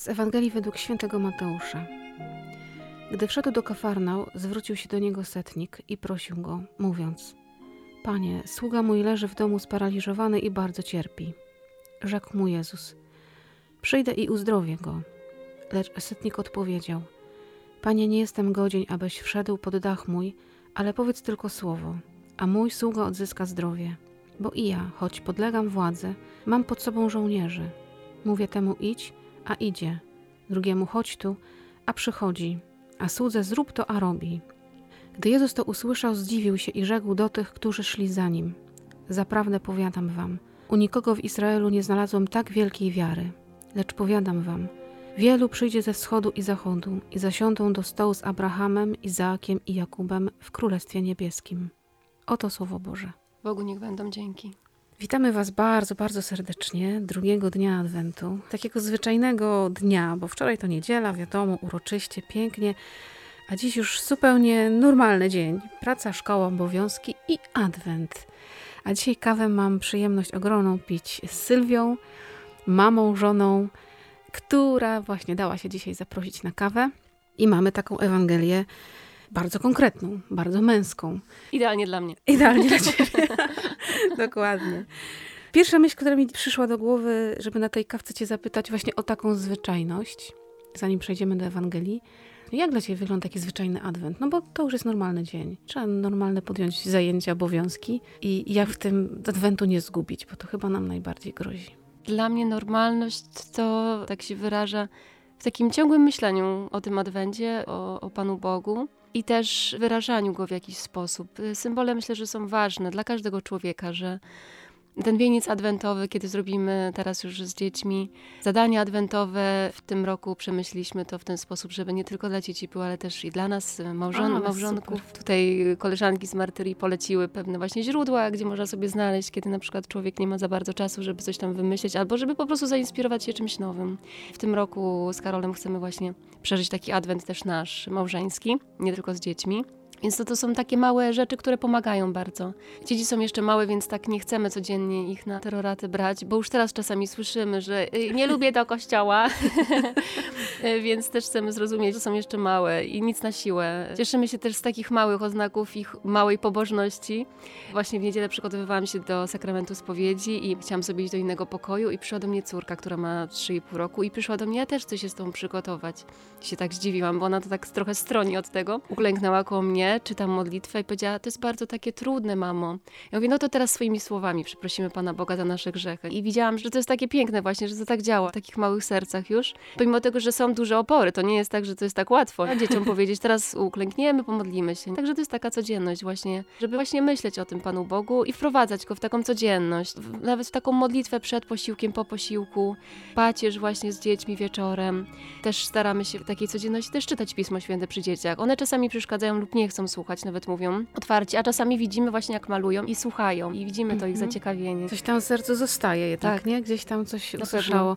Z Ewangelii według świętego Mateusza. Gdy wszedł do Kafarnał, zwrócił się do niego setnik i prosił go, mówiąc: Panie, sługa mój leży w domu sparaliżowany i bardzo cierpi. Rzekł mu Jezus: Przyjdę i uzdrowię go. Lecz setnik odpowiedział: Panie, nie jestem godzien, abyś wszedł pod dach mój, ale powiedz tylko słowo, a mój sługa odzyska zdrowie. Bo i ja, choć podlegam władzy, mam pod sobą żołnierzy. Mówię temu idź, a idzie. Drugiemu chodź tu, a przychodzi. A słudze zrób to, a robi. Gdy Jezus to usłyszał, zdziwił się i rzekł do tych, którzy szli za nim: Zaprawdę powiadam wam, u nikogo w Izraelu nie znalazłem tak wielkiej wiary. Lecz powiadam wam, wielu przyjdzie ze wschodu i zachodu i zasiądą do stołu z Abrahamem, Izaakiem i Jakubem w Królestwie Niebieskim. Oto słowo Boże. Bogu niech będą dzięki. Witamy Was bardzo, bardzo serdecznie drugiego dnia Adwentu. Takiego zwyczajnego dnia, bo wczoraj to niedziela, wiadomo, uroczyście, pięknie, a dziś już zupełnie normalny dzień. Praca, szkoła, obowiązki i Adwent. A dzisiaj kawę mam przyjemność ogromną pić z Sylwią, mamą, żoną, która właśnie dała się dzisiaj zaprosić na kawę. I mamy taką Ewangelię bardzo konkretną, bardzo męską. Idealnie dla mnie. Idealnie dla ciebie. Dokładnie. Pierwsza myśl, która mi przyszła do głowy, żeby na tej kawce cię zapytać właśnie o taką zwyczajność, zanim przejdziemy do Ewangelii. Jak dla ciebie wygląda taki zwyczajny adwent? No bo to już jest normalny dzień. Trzeba normalne podjąć zajęcia, obowiązki i jak w tym adwentu nie zgubić, bo to chyba nam najbardziej grozi. Dla mnie normalność to, tak się wyraża, w takim ciągłym myśleniu o tym adwencie, o, o Panu Bogu i też wyrażaniu go w jakiś sposób. Symbole myślę, że są ważne dla każdego człowieka, że ten wieniec adwentowy, kiedy zrobimy teraz już z dziećmi zadania adwentowe, w tym roku przemyśliliśmy to w ten sposób, żeby nie tylko dla dzieci było, ale też i dla nas, małżon A, małżonków. Super. Tutaj koleżanki z Martyrii poleciły pewne właśnie źródła, gdzie można sobie znaleźć, kiedy na przykład człowiek nie ma za bardzo czasu, żeby coś tam wymyślić, albo żeby po prostu zainspirować się czymś nowym. W tym roku z Karolem chcemy właśnie przeżyć taki adwent też nasz małżeński, nie tylko z dziećmi. Więc to, to są takie małe rzeczy, które pomagają bardzo. Dzieci są jeszcze małe, więc tak nie chcemy codziennie ich na terroraty brać, bo już teraz czasami słyszymy, że y, nie lubię do kościoła, więc też chcemy zrozumieć, że są jeszcze małe i nic na siłę. Cieszymy się też z takich małych oznaków ich małej pobożności. Właśnie w niedzielę przygotowywałam się do sakramentu spowiedzi i chciałam sobie iść do innego pokoju i przyszła do mnie córka, która ma 3,5 roku i przyszła do mnie, ja też chcę się z tą przygotować. Się tak zdziwiłam, bo ona to tak trochę stroni od tego. Uklęknęła koło mnie czytam modlitwę i powiedziała, to jest bardzo takie trudne, mamo. Ja mówię, no to teraz swoimi słowami przeprosimy Pana Boga za nasze grzechy. I widziałam, że to jest takie piękne właśnie, że to tak działa w takich małych sercach już. Pomimo tego, że są duże opory, to nie jest tak, że to jest tak łatwo a dzieciom powiedzieć, teraz uklękniemy, pomodlimy się. Także to jest taka codzienność właśnie, żeby właśnie myśleć o tym Panu Bogu i wprowadzać go w taką codzienność. Nawet w taką modlitwę przed posiłkiem, po posiłku, pacierz właśnie z dziećmi wieczorem. Też staramy się w takiej codzienności też czytać Pismo Święte przy dzieciach. One czasami przeszkadzają lub nie chcą chcą słuchać, nawet mówią otwarcie, a czasami widzimy właśnie jak malują i słuchają i widzimy to ich mhm. zaciekawienie. Coś tam w sercu zostaje jednak, tak. nie? Gdzieś tam coś Na usłyszało.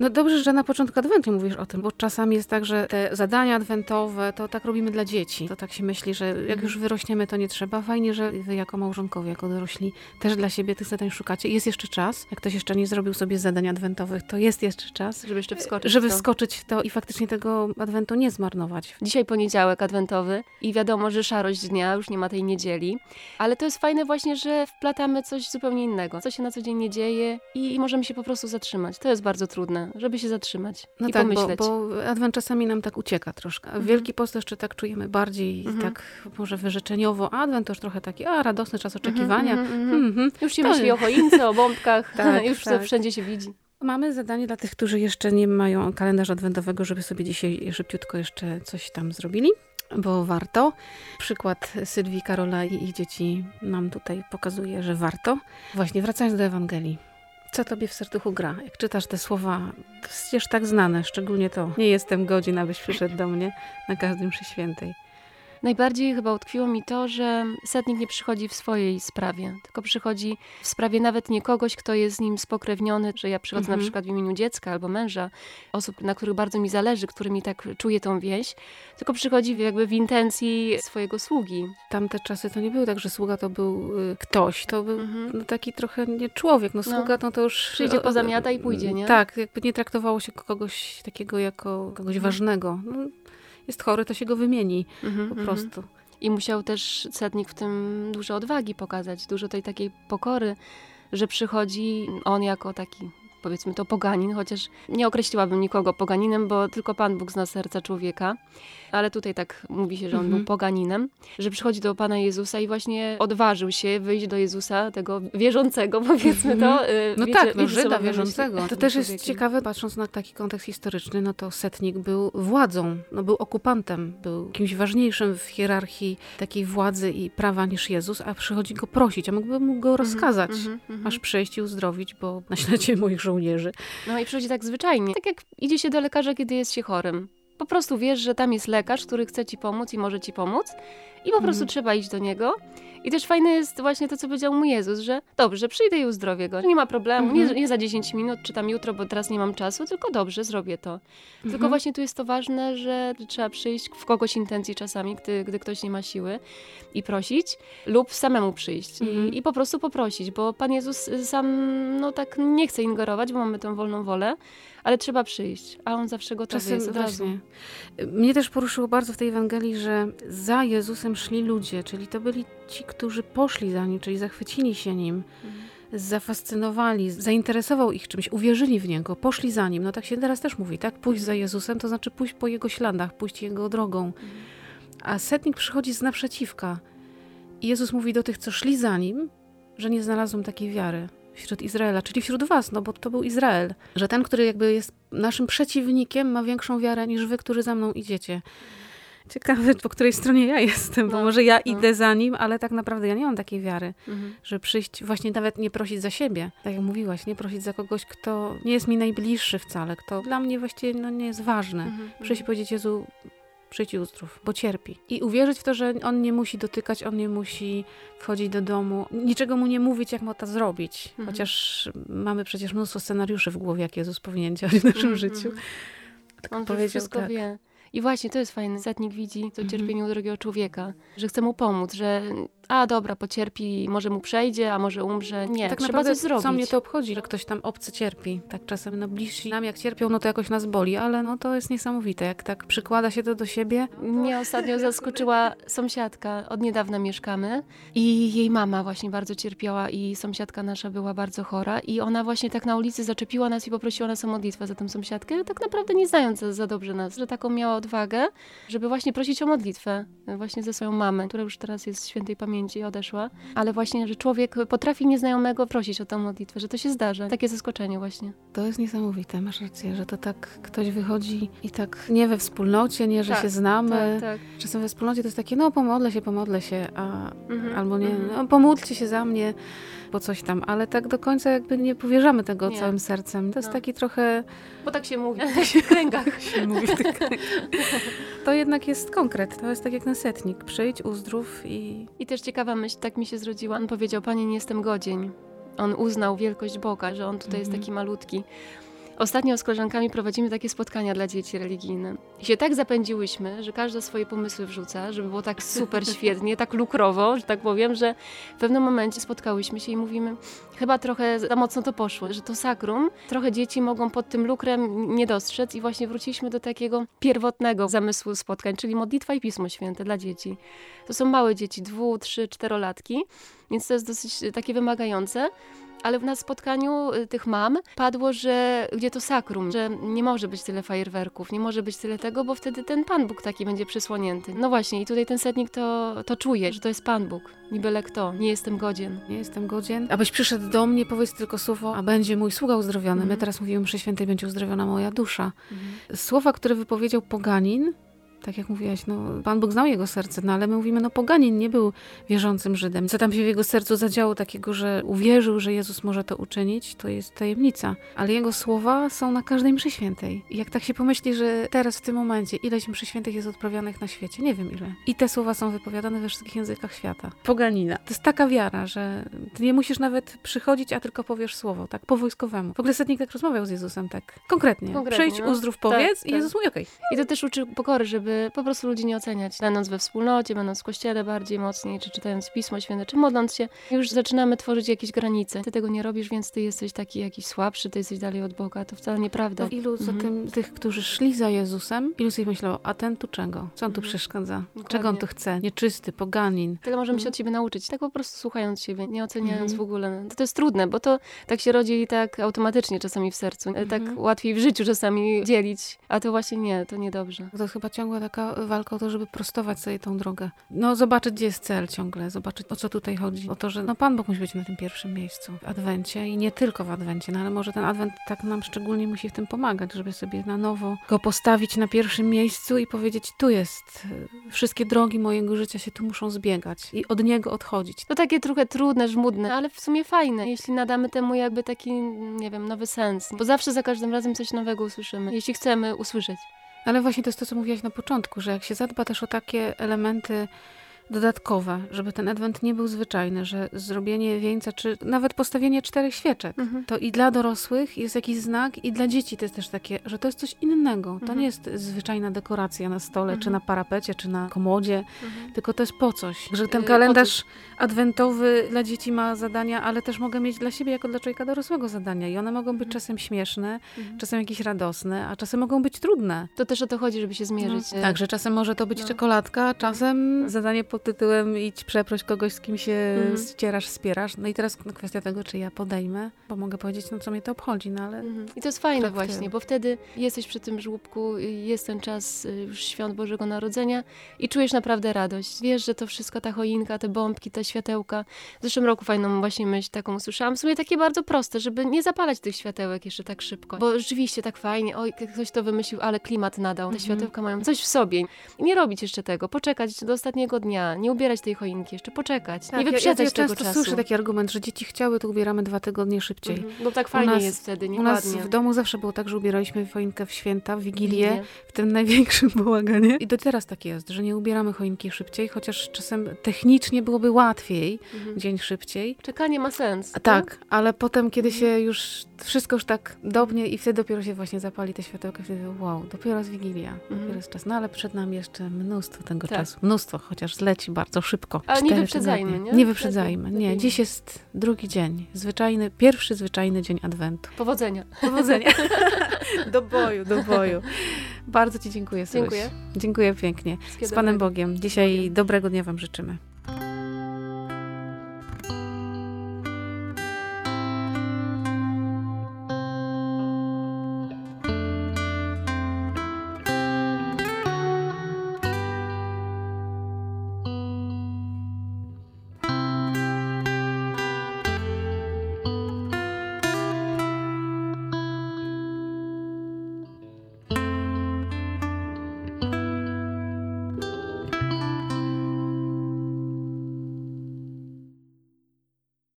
No dobrze, że na początku adwentu mówisz o tym, bo czasami jest tak, że te zadania adwentowe to tak robimy dla dzieci. To tak się myśli, że jak mhm. już wyrośniemy, to nie trzeba. Fajnie, że wy jako małżonkowie, jako dorośli też dla siebie tych zadań szukacie. Jest jeszcze czas. Jak ktoś jeszcze nie zrobił sobie zadań adwentowych, to jest jeszcze czas. Żeby jeszcze wskoczyć Żeby to. wskoczyć w to i faktycznie tego adwentu nie zmarnować. Dzisiaj poniedziałek adwentowy i wiadomo, że szarość dnia, już nie ma tej niedzieli. Ale to jest fajne właśnie, że wplatamy coś zupełnie innego, co się na co dzień nie dzieje i, i możemy się po prostu zatrzymać. To jest bardzo trudne, żeby się zatrzymać no i tak, pomyśleć. Bo, bo adwent czasami nam tak ucieka troszkę. Mhm. Wielki post jeszcze tak czujemy bardziej mhm. tak może wyrzeczeniowo. Adwent to już trochę taki, a radosny czas mhm, oczekiwania. Mhm, mhm, mhm. Już się to... myśli o choince, o bombkach, tak, już tak. wszędzie się widzi. Mamy zadanie dla tych, którzy jeszcze nie mają kalendarza adwentowego, żeby sobie dzisiaj szybciutko jeszcze coś tam zrobili bo warto. Przykład Sylwii, Karola i ich dzieci nam tutaj pokazuje, że warto. Właśnie wracając do Ewangelii. Co tobie w serduchu gra? Jak czytasz te słowa, przecież tak znane, szczególnie to. Nie jestem godzin, abyś przyszedł do mnie na każdym przy świętej. Najbardziej chyba utkwiło mi to, że setnik nie przychodzi w swojej sprawie, tylko przychodzi w sprawie nawet nie kogoś, kto jest z nim spokrewniony, że ja przychodzę Mhm. na przykład w imieniu dziecka albo męża, osób, na których bardzo mi zależy, którymi tak czuję tą więź, tylko przychodzi jakby w intencji swojego sługi. Tamte czasy to nie były tak, że sługa to był y, ktoś, to był Mhm. no, taki trochę nie człowiek. No No. sługa no, to już... Przyjdzie, o- pozamiata i pójdzie, nie? Tak, jakby nie traktowało się kogoś takiego jako kogoś ważnego. No, jest chory, to się go wymieni Mhm, po mhm. prostu. I musiał też setnik w tym dużo odwagi pokazać, dużo tej takiej pokory, że przychodzi on jako taki, powiedzmy to poganin, chociaż nie określiłabym nikogo poganinem, bo tylko Pan Bóg zna serca człowieka, ale tutaj tak mówi się, że on Mhm. był poganinem, że przychodzi do Pana Jezusa i właśnie odważył się wyjść do Jezusa, tego wierzącego, powiedzmy to. y, No wiecie- tak, no wiecie, Żyda na wierzącego. To też jest człowiekiem. ciekawe, patrząc na taki kontekst historyczny, no to setnik był władzą, no był okupantem, był kimś ważniejszym w hierarchii takiej władzy i prawa niż Jezus, a przychodzi go prosić, a mógłby mu go rozkazać. Mhm, mhm. Masz przyjść i uzdrowić, bo naślecie moich żołnierzy. No i przychodzi tak zwyczajnie. Tak jak idzie się do lekarza, kiedy jest się chorym. Po prostu wiesz, że tam jest lekarz, który chce ci pomóc i może ci pomóc. I po prostu Mhm. trzeba iść do niego. I też fajne jest właśnie to, co powiedział mu Jezus, że dobrze, przyjdę i uzdrowię go. Nie ma problemu, nie, Mhm. nie za 10 minut, czy tam jutro, bo teraz nie mam czasu, tylko dobrze, zrobię to. Tylko Mhm. właśnie tu jest to ważne, że trzeba przyjść w kogoś intencji czasami, gdy, gdy ktoś nie ma siły i prosić, lub samemu przyjść Mhm. i, i po prostu poprosić, bo Pan Jezus sam no tak nie chce ingerować, bo mamy tę wolną wolę, ale trzeba przyjść, a On zawsze gotowy Czasem jest od razu. Mnie też poruszyło bardzo w tej Ewangelii, że za Jezusem szli ludzie, czyli to byli ci, którzy poszli za Nim, czyli zachwycili się Nim, Mhm. zafascynowali, zainteresował ich czymś, uwierzyli w Niego, poszli za Nim. No tak się teraz też mówi, tak? Pójść za Jezusem to znaczy pójść po Jego śladach, pójść Jego drogą. A setnik przychodzi z naprzeciwka. I Jezus mówi do tych, co szli za Nim, że nie znalazłem takiej wiary wśród Izraela, czyli wśród was, no bo to był Izrael. Że ten, który jakby jest naszym przeciwnikiem, ma większą wiarę niż wy, którzy za mną idziecie. Ciekawe, po której stronie ja jestem, bo No, może ja no. idę za nim, ale tak naprawdę ja nie mam takiej wiary, Mhm. że przyjść, właśnie nawet nie prosić za siebie, tak jak mówiłaś, nie prosić za kogoś, kto nie jest mi najbliższy wcale, kto dla mnie właściwie no, nie jest ważny. Mhm. Przyjść i powiedzieć Jezu, przyjdź i uzdrów, bo cierpi. I uwierzyć w to, że on nie musi dotykać, on nie musi wchodzić do domu, niczego mu nie mówić, jak ma to zrobić. Mhm. Chociaż mamy przecież mnóstwo scenariuszy w głowie, jak Jezus powinien działać w naszym Mhm, życiu. mhm. Tak On powiedział, wszystko tak. wie. I właśnie to jest fajne. Setnik widzi to Mhm. cierpienie u drugiego człowieka, że chce mu pomóc, że a dobra, pocierpi, może mu przejdzie, a może umrze. Nie, tak trzeba naprawdę coś zrobić. co mnie to obchodzi, że ktoś tam obcy cierpi. Tak czasem no bliżsi nam jak cierpią, no to jakoś nas boli, ale no to jest niesamowite. Jak tak przykłada się to do siebie, Mnie ostatnio zaskoczyła sąsiadka. Od niedawna mieszkamy i jej mama właśnie bardzo cierpiała i sąsiadka nasza była bardzo chora i ona właśnie tak na ulicy zaczepiła nas i poprosiła nas o modlitwę za tę sąsiadkę, tak naprawdę nie znając za, za dobrze nas, że taką miała odwagę, żeby właśnie prosić o modlitwę właśnie ze swoją mamę, która już teraz jest świętej pamięci i odeszła, ale właśnie, że człowiek potrafi nieznajomego prosić o tę modlitwę, że to się zdarza. Takie zaskoczenie właśnie. to jest niesamowite. Masz rację, że to tak ktoś wychodzi i tak nie we wspólnocie, nie, że Tak, się znamy. tak. Czasem we wspólnocie to jest takie, no pomodlę się, pomodlę się, a Mhm, albo nie, mhm. no pomódlcie się za mnie, bo coś tam, ale tak do końca jakby nie powierzamy tego Nie. całym sercem. To jest No. taki trochę, Bo tak się mówi w kręgach. się mówi w tych to jednak jest konkret, to jest tak jak na setnik, przyjdź, uzdrów i I też ciekawa myśl, tak mi się zrodziła. On powiedział, Panie, nie jestem godzień. On uznał wielkość Boga, że On tutaj jest Mhm. taki malutki. Ostatnio z koleżankami prowadzimy takie spotkania dla dzieci religijne. I się tak zapędziłyśmy, że każda swoje pomysły wrzuca, żeby było tak super świetnie, tak lukrowo, że tak powiem, że w pewnym momencie spotkałyśmy się i mówimy, chyba trochę za mocno to poszło, że to sakrum, trochę dzieci mogą pod tym lukrem nie dostrzec i właśnie wróciliśmy do takiego pierwotnego zamysłu spotkań, czyli modlitwa i Pismo Święte dla dzieci. To są małe dzieci, dwu, trzy, czterolatki, więc to jest dosyć e, takie wymagające. Ale na spotkaniu y, tych mam padło, że gdzie to sakrum, że nie może być tyle fajerwerków, nie może być tyle tego, bo wtedy ten Pan Bóg taki będzie przysłonięty. No właśnie, i tutaj ten setnik to, to czuje, że to jest Pan Bóg, nie byle kto, nie jestem godzien. nie jestem godzien. Abyś przyszedł do mnie, powiedz tylko słowo, a będzie mój sługa uzdrowiony. My Mhm. teraz mówimy przy świętej, będzie uzdrowiona moja dusza. Słowa, które wypowiedział poganin, tak jak mówiłaś, no, Pan Bóg znał jego serce, no ale my mówimy, no poganin nie był wierzącym Żydem. Co tam się w jego sercu zadziało takiego, że uwierzył, że Jezus może to uczynić, to jest tajemnica. Ale jego słowa są na każdej mszy świętej. I jak tak się pomyśli, że teraz w tym momencie ileś mszy świętych jest odprawianych na świecie, nie wiem ile. I te słowa są wypowiadane we wszystkich językach świata. Poganina. To jest taka wiara, że ty nie musisz nawet przychodzić, a tylko powiesz słowo, tak po wojskowemu. W ogóle setnik tak rozmawiał z Jezusem, tak konkretnie. Konkretnie, Przyjdź, no. uzdrów, powiedz Tak, i tak. Jezus mówi okej. I to też uczy pokory, żeby po prostu ludzi nie oceniać. Będąc we wspólnocie, będąc w kościele bardziej mocniej, czy czytając Pismo Święte, czy modląc się, już zaczynamy tworzyć jakieś granice. Ty tego nie robisz, więc ty jesteś taki jakiś słabszy, ty jesteś dalej od Boga. To wcale nieprawda. To ilu Mhm. zatem tych, którzy szli za Jezusem, ilu sobie myślało, a ten tu czego? Co on tu Mhm. przeszkadza? Dokładnie. Czego on tu chce? Nieczysty, poganin. Tyle możemy się Mhm. od siebie nauczyć, tak po prostu słuchając siebie, nie oceniając Mhm. w ogóle. To, to jest trudne, bo to tak się rodzi tak automatycznie czasami w sercu. E, Tak Mhm. łatwiej w życiu czasami dzielić, a to właśnie nie, to niedobrze. To chyba ciągła taka walka o to, żeby prostować sobie tą drogę. No zobaczyć, gdzie jest cel ciągle, zobaczyć, o co tutaj chodzi. O to, że no Pan Bóg musi być na tym pierwszym miejscu w Adwencie i nie tylko w Adwencie, no ale może ten Adwent tak nam szczególnie musi w tym pomagać, żeby sobie na nowo go postawić na pierwszym miejscu i powiedzieć, tu jest, wszystkie drogi mojego życia się tu muszą zbiegać i od niego odchodzić. To takie trochę trudne, żmudne, ale w sumie fajne, jeśli nadamy temu jakby taki, nie wiem, nowy sens. Bo zawsze za każdym razem coś nowego usłyszymy, jeśli chcemy usłyszeć. Ale właśnie to jest to, co mówiłaś na początku, że jak się zadba też o takie elementy dodatkowe, żeby ten adwent nie był zwyczajny, że zrobienie wieńca, czy nawet postawienie czterech świeczek, to i dla dorosłych jest jakiś znak, i dla dzieci to jest też takie, że to jest coś innego. To Mhm. nie jest zwyczajna dekoracja na stole, czy Mhm. na parapecie, czy na komodzie, tylko to jest po coś. Że ten Yy, kalendarz adwentowy dla dzieci ma zadania, ale też mogę mieć dla siebie jako dla człowieka dorosłego zadania. I one mogą być Mhm. czasem śmieszne, Mhm. czasem jakieś radosne, a czasem mogą być trudne. To też o to chodzi, żeby się zmierzyć. No, tak, że czasem może to być no. czekoladka, czasem zadanie pod tytułem idź przeproś kogoś, z kim się Mhm. ścierasz, spierasz. No i teraz no, kwestia tego, czy ja podejmę, bo mogę powiedzieć, no co mnie to obchodzi, no ale Mhm. I to jest fajne Traktuję. właśnie, bo wtedy jesteś przy tym żłóbku, y, jest ten czas y, już świąt Bożego Narodzenia i czujesz naprawdę radość. Wiesz, że to wszystko, ta choinka, te bombki, te światełka. W zeszłym roku fajną właśnie myśl taką usłyszałam. W sumie takie bardzo proste, żeby nie zapalać tych światełek jeszcze tak szybko. Bo rzeczywiście tak fajnie, oj, ktoś to wymyślił, ale klimat nadał. Te Mhm. światełka mają coś w sobie. I nie robić jeszcze tego, poczekać do ostatniego dnia, nie ubierać tej choinki jeszcze, poczekać, nie Tak, ja, ja, wyprzedzać ja tego często czasu. słyszę taki argument, że dzieci chciały, to ubieramy dwa tygodnie szybciej. Mhm. Bo tak fajnie nas- jest wtedy, U nas w domu zawsze było tak, że ubieraliśmy choinkę w święta, w Wigilię, Wigilię. w tym największym bałaganie. I do teraz tak jest, że nie ubieramy choinki szybciej, chociaż czasem technicznie byłoby łatwiej, Mhm. dzień szybciej. Czekanie ma sens. Nie? tak, ale potem, kiedy Mhm. się już wszystko już tak dobnie i wtedy dopiero się właśnie zapali te światełka, wtedy wow, dopiero jest Wigilia, dopiero jest czas. No ale przed nami jeszcze mnóstwo tego Tak. czasu. Mnóstwo, chociaż zleci bardzo szybko. Ale nie wyprzedzajmy, nie? Nie wyprzedzajmy, nie. Dziś jest drugi dzień, zwyczajny, pierwszy zwyczajny dzień Adwentu. Powodzenia. Powodzenia. do boju, do boju. Bardzo Ci dziękuję, Syluś. Dziękuję. Dziękuję pięknie. Z Panem. Bogiem. Dzisiaj dobrego dnia Wam życzymy.